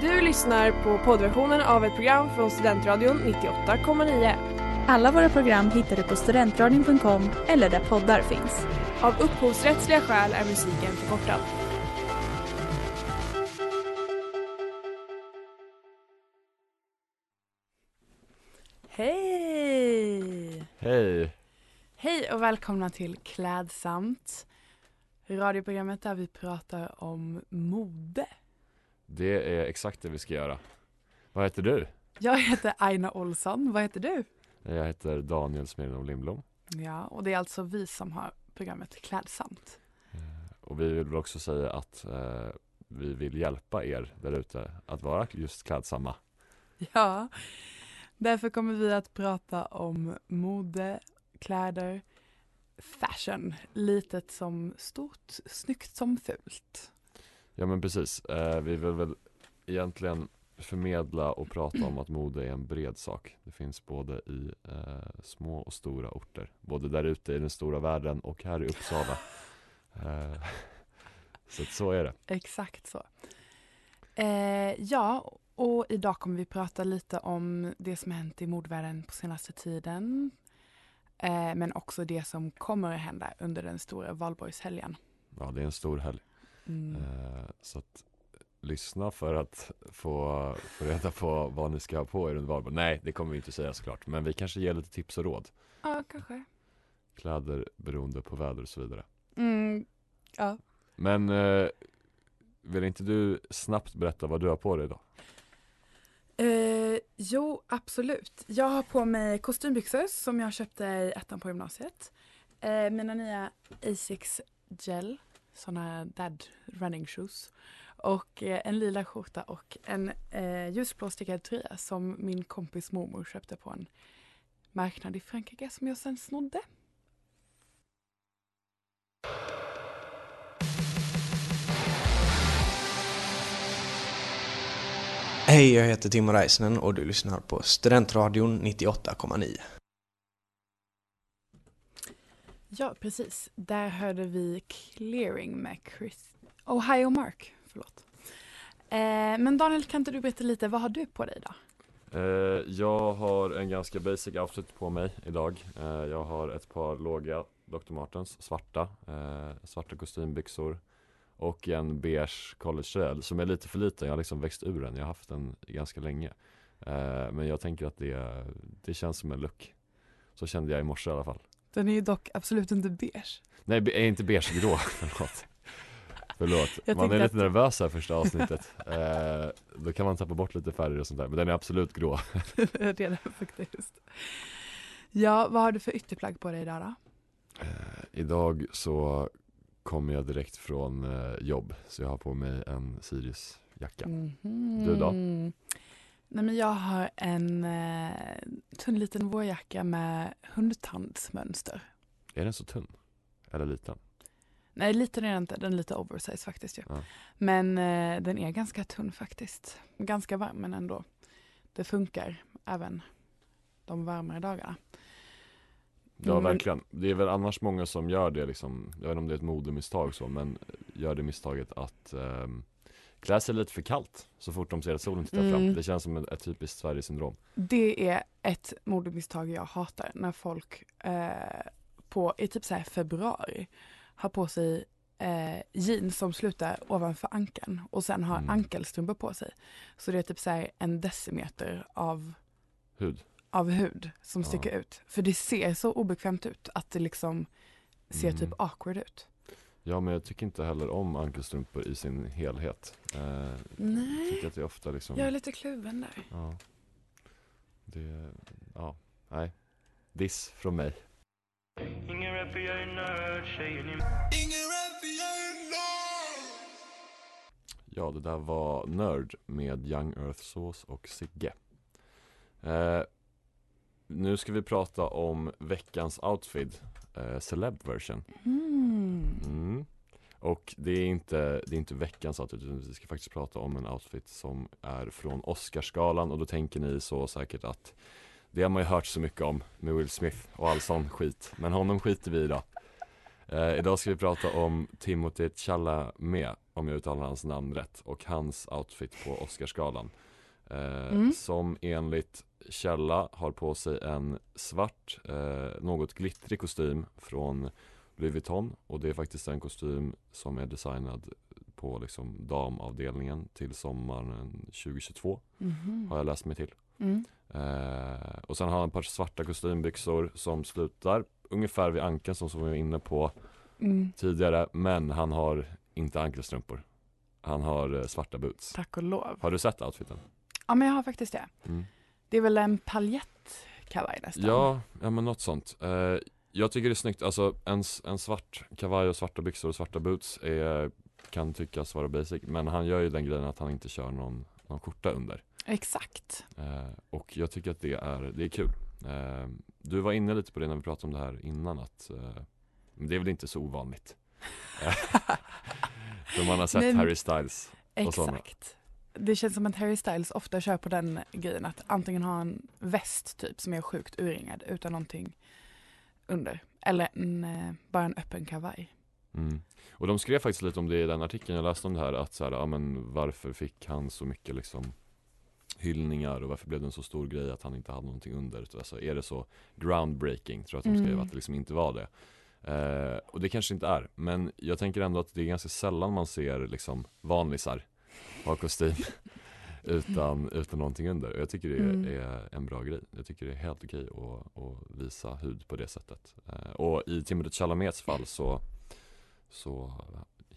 Du lyssnar på poddversionen av ett program från Studentradion 98,9. Alla våra program hittar du på studentradion.com eller där poddar finns. Av upphovsrättsliga skäl är musiken förkortad. Hej! Hej! Hej och välkomna till Klädsamt. Radioprogrammet där vi pratar om mode. Det är exakt det vi ska göra. Vad heter du? Jag heter Aina Olsson. Vad heter du? Jag heter Daniel Smirnoff Lindblom. Ja, och det är alltså vi som har programmet Klädsamt. Och vi vill också säga att eh, vi vill hjälpa er där ute att vara just klädsamma. Ja, därför kommer vi att prata om mode, kläder, fashion, litet som stort, snyggt som fult. Ja men precis, eh, vi vill väl egentligen förmedla och prata om att mode är en bred sak. Det finns både i eh, små och stora orter. Både där ute i den stora världen och här i Uppsala. Eh, så så är det. Exakt så. Eh, ja, och idag kommer vi prata lite om det som hänt i mordvärlden på senaste tiden. Eh, men också det som kommer att hända under den stora valborgshelgen. Ja det är en stor helg. Mm. Eh, så att lyssna för att få, få reda på vad ni ska ha på er under valborg. Nej, det kommer vi inte säga såklart. Men vi kanske ger lite tips och råd. Ja, kanske. Kläder beroende på väder och så vidare. Mm. Ja. Men eh, vill inte du snabbt berätta vad du har på dig idag? Eh, jo, absolut. Jag har på mig kostymbyxor som jag köpte i ettan på gymnasiet. Eh, mina nya Asics Gel, såna dad running shoes. Och eh, en lila skjorta och en eh, ljusblå stickad tröja som min kompis mormor köpte på en marknad i Frankrike som jag sen snodde. Hej, jag heter Timo Räisänen och du lyssnar på Studentradion 98,9. Ja, precis. Där hörde vi Clearing med Chris... Ohio Mark, förlåt. Eh, men Daniel, kan inte du berätta lite, vad har du på dig idag? Eh, jag har en ganska basic outfit på mig idag. Eh, jag har ett par låga Dr. Martens, svarta, eh, svarta kostymbyxor och en beige collegetröja som är lite för liten. Jag har liksom växt ur den. Jag har haft den ganska länge. Eh, men jag tänker att det, det känns som en look. Så kände jag i morse i alla fall. Den är ju dock absolut inte beige. Nej, är inte beigegrå, förlåt. Förlåt, man är lite att- nervös här första avsnittet. Eh, då kan man tappa bort lite färger och sånt där. Men den är absolut grå. den faktiskt. Ja, vad har du för ytterplagg på dig idag då? Eh, idag så kommer jag direkt från eh, jobb. Så jag har på mig en Sirius-jacka. Mhm. Du då? Nej men jag har en eh, tunn liten vårjacka med hundtandsmönster. Är den så tunn? Eller liten? Nej liten är den inte, den är lite oversize faktiskt ju. Ja. Men eh, den är ganska tunn faktiskt. Ganska varm men ändå. Det funkar även de varmare dagarna. Ja Mm. verkligen. Det är väl annars många som gör det liksom. Jag vet inte om det är ett modemisstag så men gör det misstaget att ehm, klä sig lite för kallt så fort de ser att solen tittar fram. Mm. Det känns som ett, ett typiskt Sverigesyndrom. Det är ett modemisstag jag hatar när folk eh, på, i typ så här februari har på sig eh, jeans som slutar ovanför ankeln och sen har Mm. ankelstrumpor på sig. Så det är typ så en decimeter av, Hud. av hud som Ja. sticker ut. För det ser så obekvämt ut att det liksom ser Mm. typ awkward ut. Ja men jag tycker inte heller om ankelstrumpor i sin helhet. Eh, jag Nej, tycker att det är ofta liksom jag är lite kluven där. Ja. Det, ja, nej. Diss från mig. Ingen rapper, jag är nörd, tjejen är Ja, det där var Nörd med Young Earth Sauce och Sigge. Eh, nu ska vi prata om veckans outfit, eh, celeb version. Mm. Mm. Och det är, inte, det är inte veckans outfit, utan vi ska faktiskt prata om en outfit som är från Oscarsgalan och då tänker ni så säkert att det har man ju hört så mycket om med Will Smith och all sån skit. Men honom skiter vi i idag. Eh, idag ska vi prata om Timothy Chalamet, om jag uttalar hans namn rätt, och hans outfit på Oscarsgalan. Eh, Mm. Som enligt källa har på sig en svart, eh, något glittrig kostym från Louis Vuitton och det är faktiskt en kostym som är designad på liksom damavdelningen till sommaren 2022 Mhm. har jag läst mig till. Mm. Eh, och sen har han ett par svarta kostymbyxor som slutar ungefär vid ankeln som, som vi var inne på Mm. tidigare men han har inte ankelstrumpor. Han har eh, svarta boots. Tack och lov. Har du sett outfiten? Ja men jag har faktiskt det. Mm. Det är väl en paljettkavaj nästan? Ja, ja men något sånt. Eh, jag tycker det är snyggt, alltså en, en svart kavaj och svarta byxor och svarta boots är, kan tyckas vara basic men han gör ju den grejen att han inte kör någon, någon skjorta under. Exakt. Eh, och jag tycker att det är, det är kul. Eh, du var inne lite på det när vi pratade om det här innan att eh, det är väl inte så ovanligt. För man har sett men- Harry Styles. Och. Exakt. Det känns som att Harry Styles ofta kör på den grejen att antingen ha en väst typ som är sjukt urringad utan någonting under. Eller en, eh, bara en öppen kavaj. Mm. Och de skrev faktiskt lite om det i den artikeln jag läste om det här att så här, ja men varför fick han så mycket liksom hyllningar och varför blev det en så stor grej att han inte hade någonting under? Alltså är det så groundbreaking tror jag att de skrev Mm. att det liksom inte var det. Eh, och det kanske inte är, men jag tänker ändå att det är ganska sällan man ser liksom vanlisar ha kostym utan, utan någonting under. Och jag tycker det är, Mm. är en bra grej. Jag tycker det är helt okej att, att visa hud på det sättet. Eh, och i Timothée Chalamets fall så, så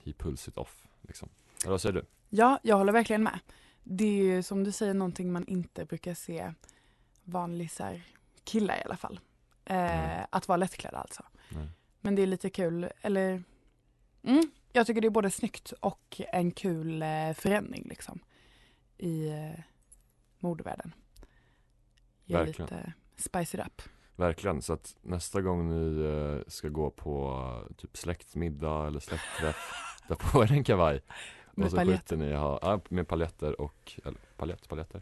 he pulls it off liksom. Eller vad säger du? Ja, jag håller verkligen med. Det är ju som du säger någonting man inte brukar se vanlisar killar i alla fall. Eh, Mm. Att vara lättklädda alltså. Nej. Men det är lite kul, eller mm, jag tycker det är både snyggt och en kul eh, förändring liksom i eh, modevärlden. Ger Verkligen. lite spice it up. Verkligen, så att nästa gång ni eh, ska gå på eh, typ släktmiddag eller släktträff Dra på er en kavaj Med och så paljett. skiter ni ha, ja, med paljetter och, eller paljett, paljetter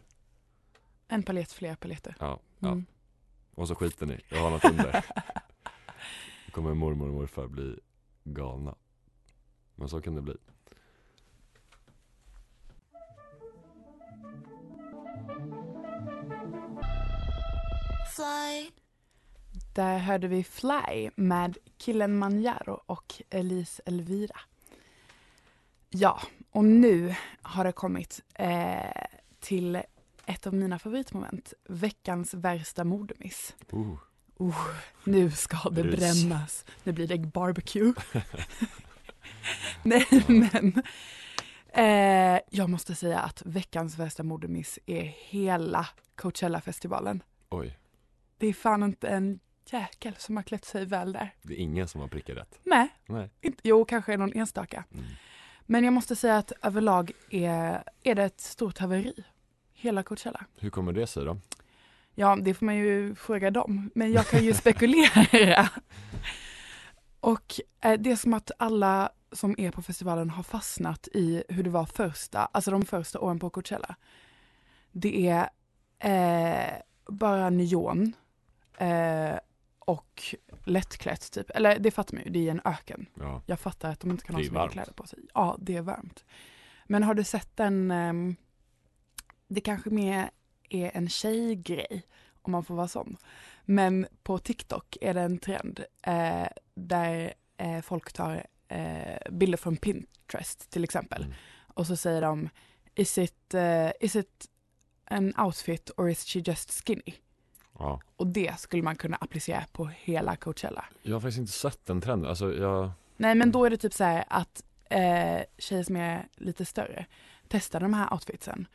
En paljett, flera paljetter. Ja, ja. Mm. och så skiter ni, jag har något under Då kommer mormor och morfar bli galna Men så kan det bli Fly. Där hörde vi Fly med killen Manjaro och Elise Elvira. Ja, och nu har det kommit eh, till ett av mina favoritmoment. Veckans värsta modemiss. uh, Oh, nu ska det Rys. brännas. Nu blir det barbecue. Nej, men eh, jag måste säga att veckans värsta modemiss är hela Coachella-festivalen. Oj, Det är fan inte en jäkel som har klätt sig väl där. det är ingen som har prickat rätt Nej, Nej inte, jo kanske någon enstaka. mm. Men jag måste säga att överlag är, är det ett stort haveri. Hela Coachella. Hur kommer det sig då? Ja, det får man ju fråga dem. Men jag kan ju spekulera. Och eh, det är som att alla som är på festivalen har fastnat i hur det var första, alltså de första åren på Coachella. Det är eh, bara neon eh, och lättklätt typ. Eller det fattar man ju, det är en öken. Ja, Jag fattar att de inte kan ha så mycket kläder på sig. Ja, det är varmt. Men har du sett den, ehm, det kanske mer är en tjejgrej, om man får vara sån. Men på TikTok är det en trend eh, där eh, folk tar eh, bilder från Pinterest till exempel. Mm. Och så säger de, is it, eh, is it an outfit or is she just skinny? ja Och det skulle man kunna applicera på hela Coachella. Jag har faktiskt inte sett den trenden, alltså jag Nej men då är det typ så här att eh, tjejer som är lite större testar de här outfitsen.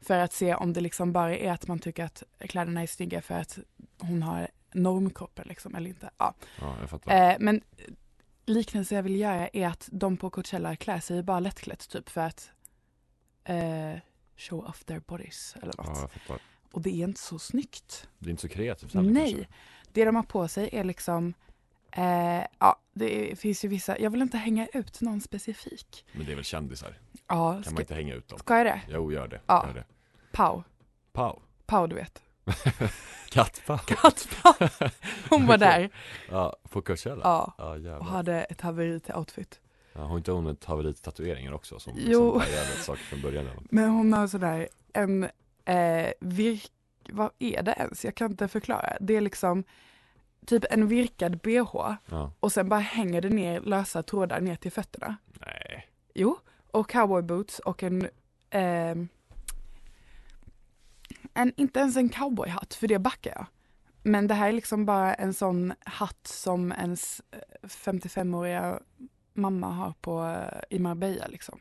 För att se om det liksom bara är att man tycker att kläderna är snygga för att hon har normkroppen liksom eller inte. Ja. Ja, jag fattar. Eh, men liknelsen jag vill göra är att de på Coachella klär sig bara lättklätt typ för att eh, show off their bodies eller något. Ja. Och det är inte så snyggt. Det är inte så kreativt heller Nej, kanske. det de har på sig är liksom eh, ja, det finns ju vissa, jag vill inte hänga ut någon specifik. Men det är väl kändisar? Ja, Kan ska, man inte hänga ut dem? ska jag det? Jo, gör det. Ja. Gör det. Pau. Pau. Pau du vet. Kattpapp? Kattpapp. Hon var där. Ja, på Coachella? Ja. Ja Och jävlar. hade ett haveri till outfit. Ja, har inte hon ett haveri till tatueringar också som Jo. liksom bärgade saker från början? Men hon har sådär en eh, virk... Vad är det ens? Jag kan inte förklara. Det är liksom typ en virkad bh Ja. och sen bara hänger det ner lösa trådar ner till fötterna. Nej. Jo, och cowboyboots och en... ehm, en inte ens en cowboyhatt, för det backar jag. Men det här är liksom bara en sån hatt som ens eh, 55-åriga mamma har på, eh, i Marbella liksom.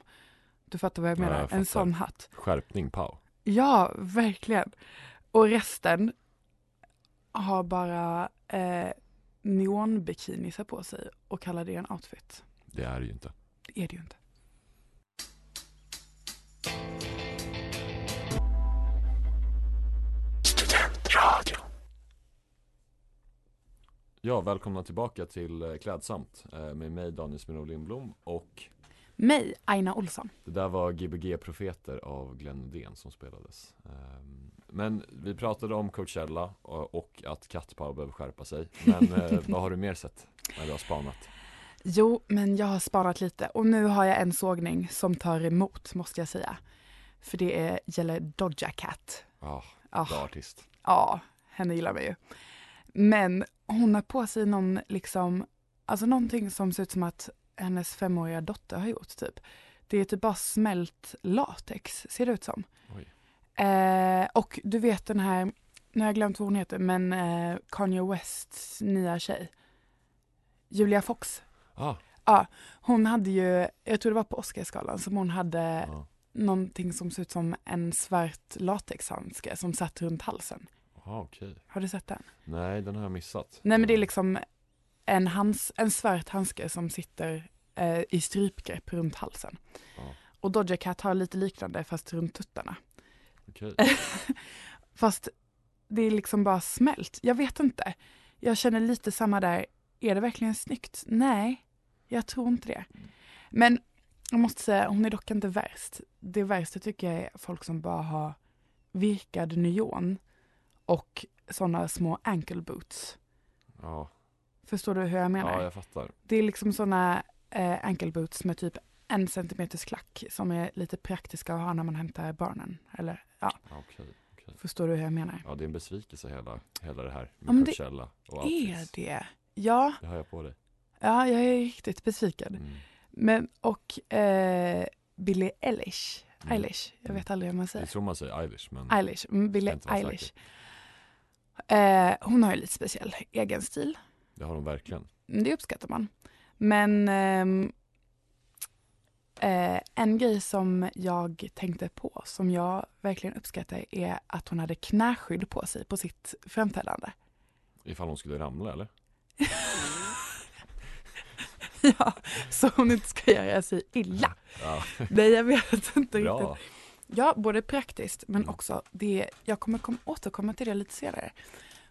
Du fattar vad jag Ja, menar? jag en sån hatt. Skärpning Pau. Ja, verkligen. Och resten har bara eh, neonbikinisar på sig och kallar det en outfit. Det är det ju inte. Det är det ju inte. Ja, välkomna tillbaka till eh, Klädsamt eh, med mig Daniel Smino Lindblom och Mig, Aina Olsson. det där var Gbg Profeter av Glenn Nydén som spelades. Ehm, Men vi pratade om Coachella och och att Kattpaw behöver skärpa sig. Men eh, vad har du mer sett när du har spanat? Jo, men jag har spanat lite och nu har jag en sågning som tar emot, måste jag säga. För det är, gäller Doja Cat. Ja, Ah, bra artist. Ja, henne gillar man ju. Men hon har på sig någon, liksom, alltså någonting som ser ut som att hennes femåriga dotter har gjort typ. Det är typ bara smält latex, ser det ut som. Eh, och du vet den här, nu har jag glömt vad hon heter, men eh, Kanye Wests nya tjej. Julia Fox. Ah, Hon hade ju, jag tror det var på Oscarsgalan, som hon hade ja. Någonting som ser ut som en svart latexhandske som satt runt halsen. Ah, okej. Har du sett den? Nej, den har jag missat. Nej men det är liksom en, hands, en svart handske som sitter eh, i strypgrepp runt halsen. Ja. Och Doja Cat har lite liknande fast runt tuttarna. Okej. Fast det är liksom bara smält. Jag vet inte. Jag känner lite samma där. Är det verkligen snyggt? Nej, jag tror inte det. Men jag måste säga, hon är dock inte värst. Det värsta tycker jag är folk som bara har virkad nyon och sådana små ankle boots. Ja. Förstår du hur jag menar? ja, jag fattar. Det är liksom sådana eh, ankle boots med typ en centimeters klack som är lite praktiska att ha när man hämtar barnen. Eller ja, Ja, okej. förstår du hur jag menar? Ja, det är en besvikelse hela, hela det här med Ja, Coachella och Är outfits. det? Ja, Det har jag på dig. ja, jag är riktigt besviken. Mm. Men och eh, Billie Eilish, Mm. Eilish, jag vet aldrig hur man Jag säger. tror man säger Eilish, men Eilish, mm, jag Billie Eilish. Eh, hon har ju lite speciell egen stil. det har de verkligen. Mm, Det uppskattar man. Men ehm, eh, en grej som jag tänkte på, som jag verkligen uppskattar, är att hon hade knäskydd på sig på sitt framträdande. Ifall hon skulle ramla eller? ja, så hon inte ska göra sig illa. Ja, Nej, jag vet inte riktigt. bra. Ja, både praktiskt men Mm. också det, jag kommer kom, återkomma till det lite senare.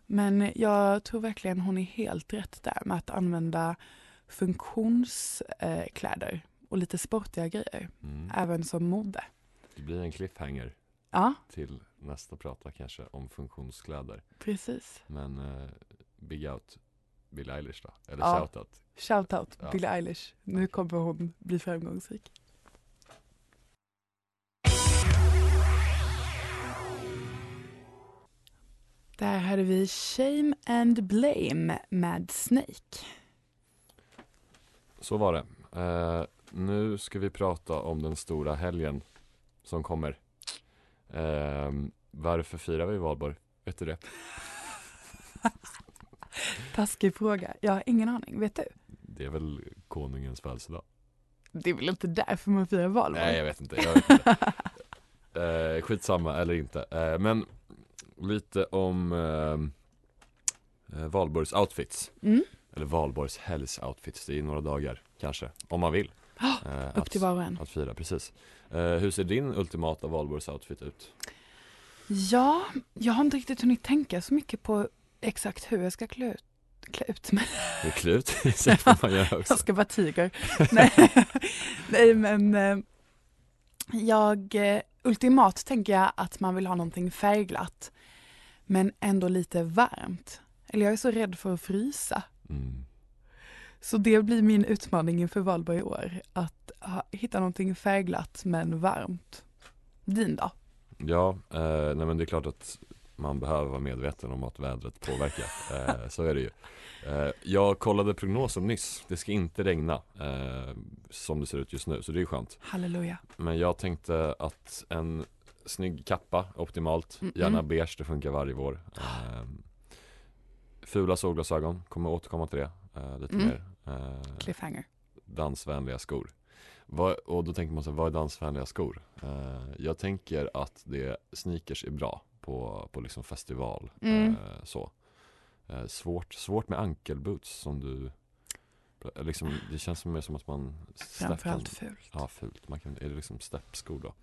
Men jag tror verkligen hon är helt rätt där med att använda funktionskläder eh, och lite sportiga grejer, Mm. även som mode. Det blir en cliffhanger Ja, till nästa prata kanske om funktionskläder. precis. Men eh, big out Billie Eilish då? Eller Ja. shoutout? Shoutout Ja. Billie Eilish. Nu kommer hon bli framgångsrik. Där hade vi Shame and Blame med Snake. Så var det. Eh, nu ska vi prata om den stora helgen som kommer. Eh, varför firar vi valborg? Vet du det? Taskig fråga. Jag har ingen aning. Vet du? Det är väl konungens födelsedag? Det är väl inte därför man firar valborg? Nej jag vet inte, jag vet inte. eh, Skitsamma eller inte eh, Men lite om eh, eh, Valborgs outfits Mm. Eller Valborgs helgs outfits, det är några dagar kanske Om man vill eh, Upp till var och en. att fira, precis eh, Hur ser din ultimata Valborgs outfit ut? Ja, jag har inte riktigt hunnit tänka så mycket på exakt hur jag ska klä ut, klä ut mig. Är klut, det får man göra också Jag ska vara tiger. Nej, Nej men eh, jag, eh, ultimat tänker jag att man vill ha någonting färgglatt men ändå lite varmt. Eller jag är så rädd för att frysa. Mm. Så det blir min utmaning inför valborg i år. Att ha, hitta någonting färgglatt men varmt. Din då? Ja, eh, nej men det är klart att man behöver vara medveten om att vädret påverkar. Eh, så är det ju. Eh, jag kollade prognosen nyss. Det ska inte regna eh, som det ser ut just nu, så det är skönt. Halleluja. Men jag tänkte att en snygg kappa, optimalt. Mm-mm. Gärna beige, det funkar varje vår. Eh, fula solglasögon, kommer återkomma till det eh, lite Mm. mer. Eh, Cliffhanger. dansvänliga skor. Vad, och då tänker man så här, vad är dansvänliga skor? Jag tänker att det, sneakers är bra på, på liksom festival. Mm. Eh, så. Eh, svårt, svårt med ankelboots som du Liksom, det känns mer som att man Framförallt kan- fult. Ja, fult. Man kan, är det liksom steppskor då?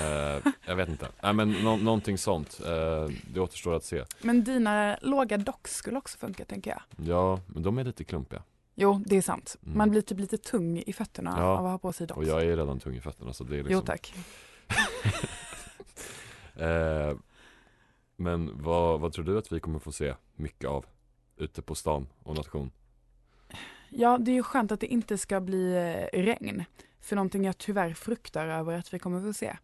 Eh, jag vet inte. Nej men nå, någonting sånt. Eh, det återstår att se. Men dina låga docks skulle också funka tänker jag. Ja, men de är lite klumpiga. Jo, det är sant. Mm. Man blir typ lite tung i fötterna Ja. av att ha på sig docks. Och jag är redan tung i fötterna så det är liksom Jo tack. Eh, men vad, vad tror du att vi kommer få se mycket av ute på stan och nation? Ja, det är ju skönt att det inte ska bli eh, regn. För någonting jag tyvärr fruktar över att vi kommer få se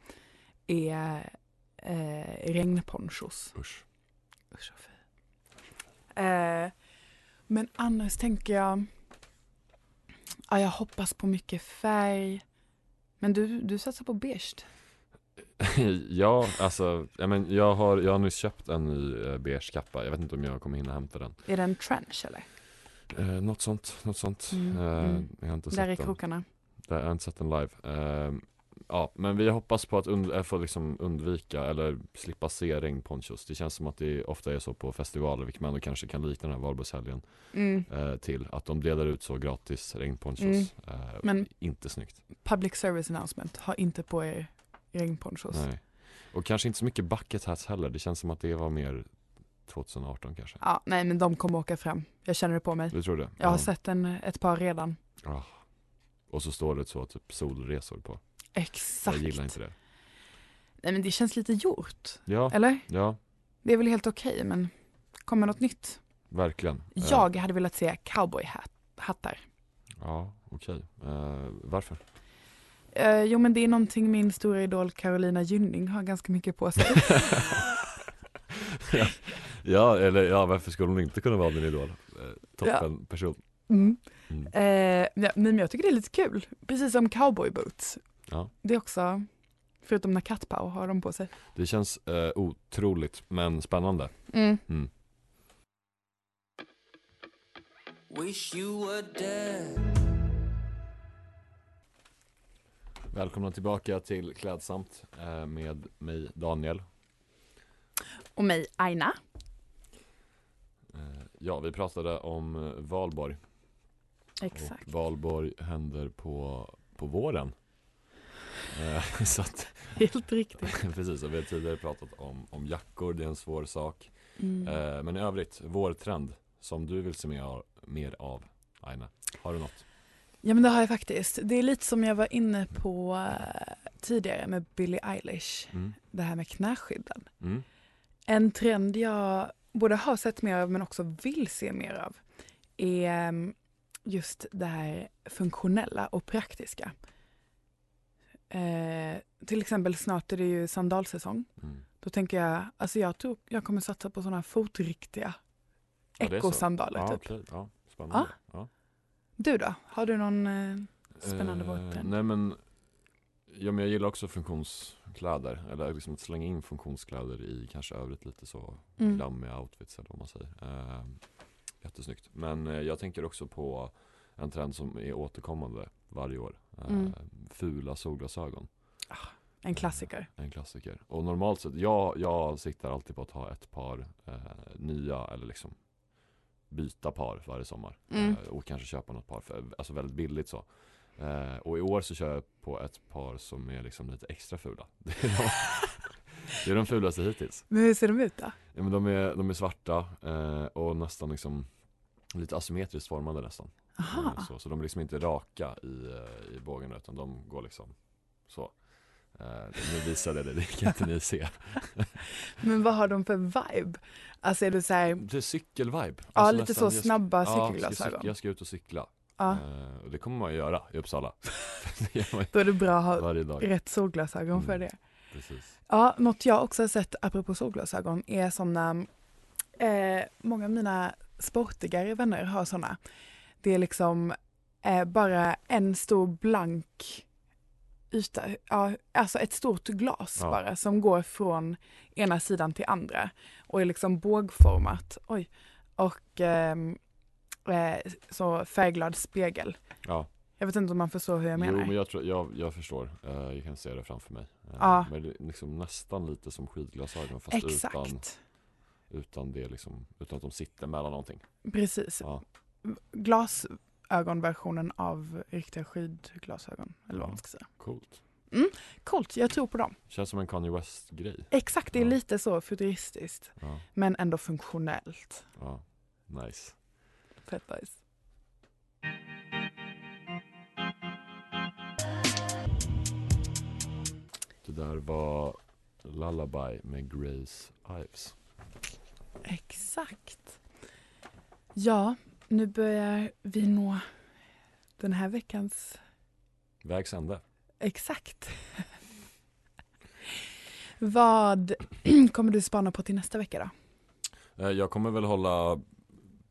är eh, regnponchos. Usch. Usch vad fy. Eh, men annars tänker jag, ja, jag hoppas på mycket färg. Men du, du satsar på beige. ja, alltså, ja, men jag, har, jag har nyss köpt en ny eh, beige kappa. Jag vet inte om jag kommer hinna hämta den. Är det en trench eller? Eh, något sånt, något sånt. Mm, Eh, mm. Jag har inte Där i den. krokarna. Där, jag har inte sett den live. Eh, ja, men vi hoppas på att und- äh, få liksom undvika eller slippa se regnponchos. Det känns som att det ofta är så på festivaler, vilket man ändå kanske kan likna den här valborgshelgen Mm. eh, till. Att de delar ut så gratis regnponchos. Mm. Eh, Men- Inte snyggt. Public service announcement, ha inte på er regnponchos. Nej. Och kanske inte så mycket bucket hats heller. Det känns som att det var mer 2018 kanske. Ja, nej men de kommer åka fram. Jag känner det på mig. Du tror det? Jag har Ja. sett en, ett par redan. Ah. Och så står det så typ solresor på. Exakt. Jag gillar inte det. Nej men det känns lite gjort. Ja, Eller? ja, Det är väl helt okej men kommer något nytt? verkligen. Eh, Jag hade velat se cowboyhattar. Ja, okej. Eh, varför? Uh, jo men det är någonting min stora idol Carolina Gynning har ganska mycket på sig. ja, eller ja, varför skulle hon inte kunna vara din idol? Eh, toppen person. Mm. Mm. Eh, ja, men jag tycker det är lite kul. Precis som cowboy boots. Ja. Det är också, förutom när Pow har dem på sig. Det känns eh, otroligt men spännande. Mm. Mm. Wish you were dead. Välkomna tillbaka till Klädsamt eh, med mig Daniel. Och mig Aina. Eh, ja, vi pratade om eh, valborg. Exakt. Och valborg händer på, på våren. Så att, Helt riktigt. precis, och vi har tidigare pratat om, om jackor, det är en svår sak. Mm. Men i övrigt, vårtrend som du vill se mer mer av Aina, har du något? Ja men det har jag faktiskt. Det är lite som jag var inne på eh, tidigare med Billie Eilish. Mm. Det här med knäskydden. Mm. En trend jag både har sett mer av men också vill se mer av är mm, just det här funktionella och praktiska. Eh, till exempel snart är det ju sandalsäsong. Mm. Då tänker jag, alltså jag tror jag kommer satsa på sådana fotriktiga Ja, ekosandaler Ja, typ. okej. ja, spännande. Ja. Du då? Har du någon eh, spännande Eh, vårtrend? Nej men, ja, men jag gillar också funktionskläder, eller liksom att slänga in funktionskläder i kanske övrigt lite så Mm. glammiga outfits eller vad man säger. Eh, jättesnyggt. Men eh, jag tänker också på en trend som är återkommande varje år. Eh, Mm. Fula solglasögon. En klassiker. En klassiker. Och normalt sett, jag, jag siktar alltid på att ha ett par eh, nya eller liksom byta par varje sommar. Mm. Eh, och kanske köpa något par för, alltså väldigt billigt så. Eh, och i år så kör jag på ett par som är liksom lite extra fula. Det är de, det är de fulaste hittills. Men hur ser de ut då? Ja, men de, är, de är svarta eh, och nästan liksom lite asymmetriskt formade nästan. Aha. Så, så de är liksom inte raka i, i bågarna utan de går liksom så. Eh, nu visade jag det, det kan inte ni se. Men vad har de för vibe? Alltså är det så här, Det är cykelvibe. ja Alltså lite nästan, så snabba Ja, jag cykelglasögon. cykla, jag ska ut och cykla. Ja, Eh, och det kommer man ju göra i Uppsala. då är det bra att ha rätt solglasögon för Mm. det. Precis. Ja, något jag också har sett apropå solglasögon är sådana, eh, många av mina sportigare vänner har sådana. Det är liksom eh, bara en stor blank yta, ja, alltså ett stort glas Ja. bara som går från ena sidan till andra och är liksom bågformat. Oj. Och ehm, eh, så färgglad spegel. Ja. Jag vet inte om man förstår hur jag menar. Jo men jag, tror, jag, jag förstår, Eh, jag kan se det framför mig. Eh, Ja. Men det är liksom nästan lite som skidglasögon fast utan, Exakt, utan, det liksom, utan att de sitter mellan någonting. precis. Ja. glasögonversionen av riktiga skidglasögon. Eller vad man ska säga. Coolt. Coolt, jag tror på dem. Känns som en Kanye West-grej. Exakt, det är Ja. lite så futuristiskt. Ja, Men ändå funktionellt. ja. Nice. Fett nice. Det där var Lullaby med Grace Ives. Exakt. Ja, nu börjar vi nå den här veckans Vägs ände. Exakt. Vad kommer du spana på till nästa vecka då? Eh, Jag kommer väl hålla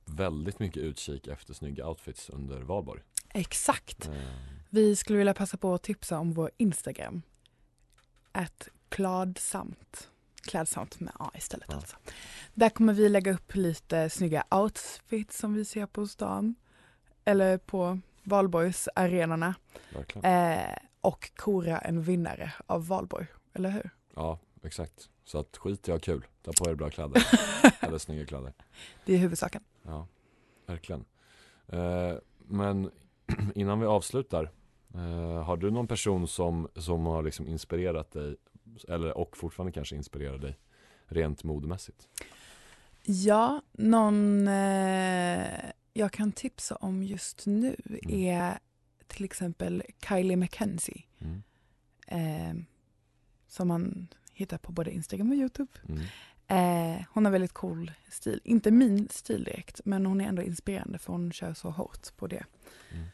väldigt mycket utkik efter snygga outfits under valborg. Exakt. Eh, Vi skulle vilja passa på att tipsa om vår Instagram. Att kladsamt. Klädsamt med A istället Ja. alltså. Där kommer vi lägga upp lite snygga outfits som vi ser på stan. Eller på valborgsarenorna. Eh, och kora en vinnare av valborg. Eller hur? Ja, exakt. Så att skit i ha kul. Ta på er bra kläder. Eller snygga kläder. Det är huvudsaken. Ja, verkligen. Eh, men innan vi avslutar. Eh, har du någon person som, som har liksom inspirerat dig eller och fortfarande kanske inspirerar dig rent modemässigt? Ja, någon eh, jag kan tipsa om just nu Mm. är till exempel Kylie McKenzie. Mm. Eh, som man hittar på både Instagram och Youtube. Mm. Eh, hon har väldigt cool stil. Inte min stil direkt, men hon är ändå inspirerande för hon kör så hårt på det Mm.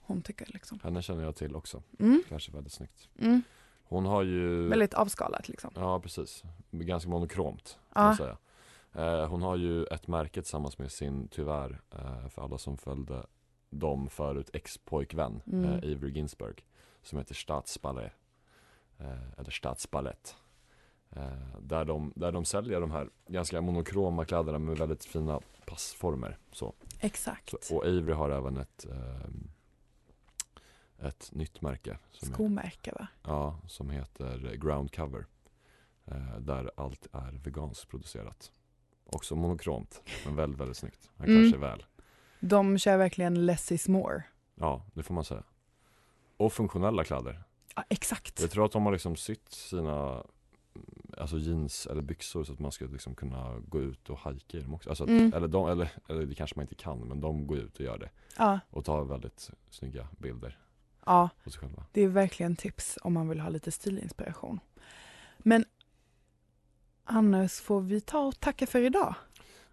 hon tycker. Liksom. Henne känner jag till också. Mm. Kanske väldigt snyggt. Mm. Hon har ju Väldigt avskalat liksom. Ja precis, ganska monokromt kan Ja. man säga. Eh, hon har ju ett märke tillsammans med sin, tyvärr, eh, för alla som följde dem förut, ex-pojkvän Mm. eh, Avery Ginsberg som heter Stadsballet. Eller Stadsballett. Där, de, där de säljer de här ganska monokroma kläderna med väldigt fina passformer. Så. Exakt. Så, och Avery har även ett, ett nytt märke. Som är- Skomärke va? Ja, som heter Ground Cover. Där allt är veganskt producerat. Också monokromt, men väldigt, väldigt snyggt. Han Mm. kanske är väl. De kör verkligen less is more. Ja, det får man säga. Och funktionella kläder. Ja, exakt. Jag tror att de har liksom sytt sina alltså jeans eller byxor så att man ska liksom kunna gå ut och hajka i dem också. Alltså att, Mm. eller, de, eller, eller det kanske man inte kan, men de går ut och gör det. Ja, Och tar väldigt snygga bilder ja, det är verkligen tips om man vill ha lite stilinspiration. Men annars får vi ta och tacka för idag.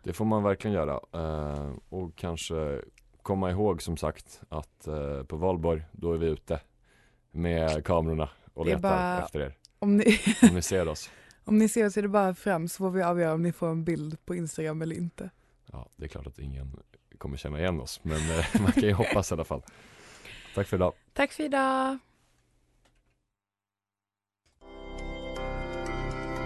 Det får man verkligen göra. Eh, och kanske komma ihåg som sagt att eh, på valborg, då är vi ute med kamerorna och letar bara- efter er. Om ni, Om ni ser oss. om ni ser oss är det bara fram så får vi avgöra om ni får en bild på Instagram eller inte. Ja, det är klart att ingen kommer känna igen oss, men eh, man kan ju hoppas i alla fall. Tack för idag. Tack för idag!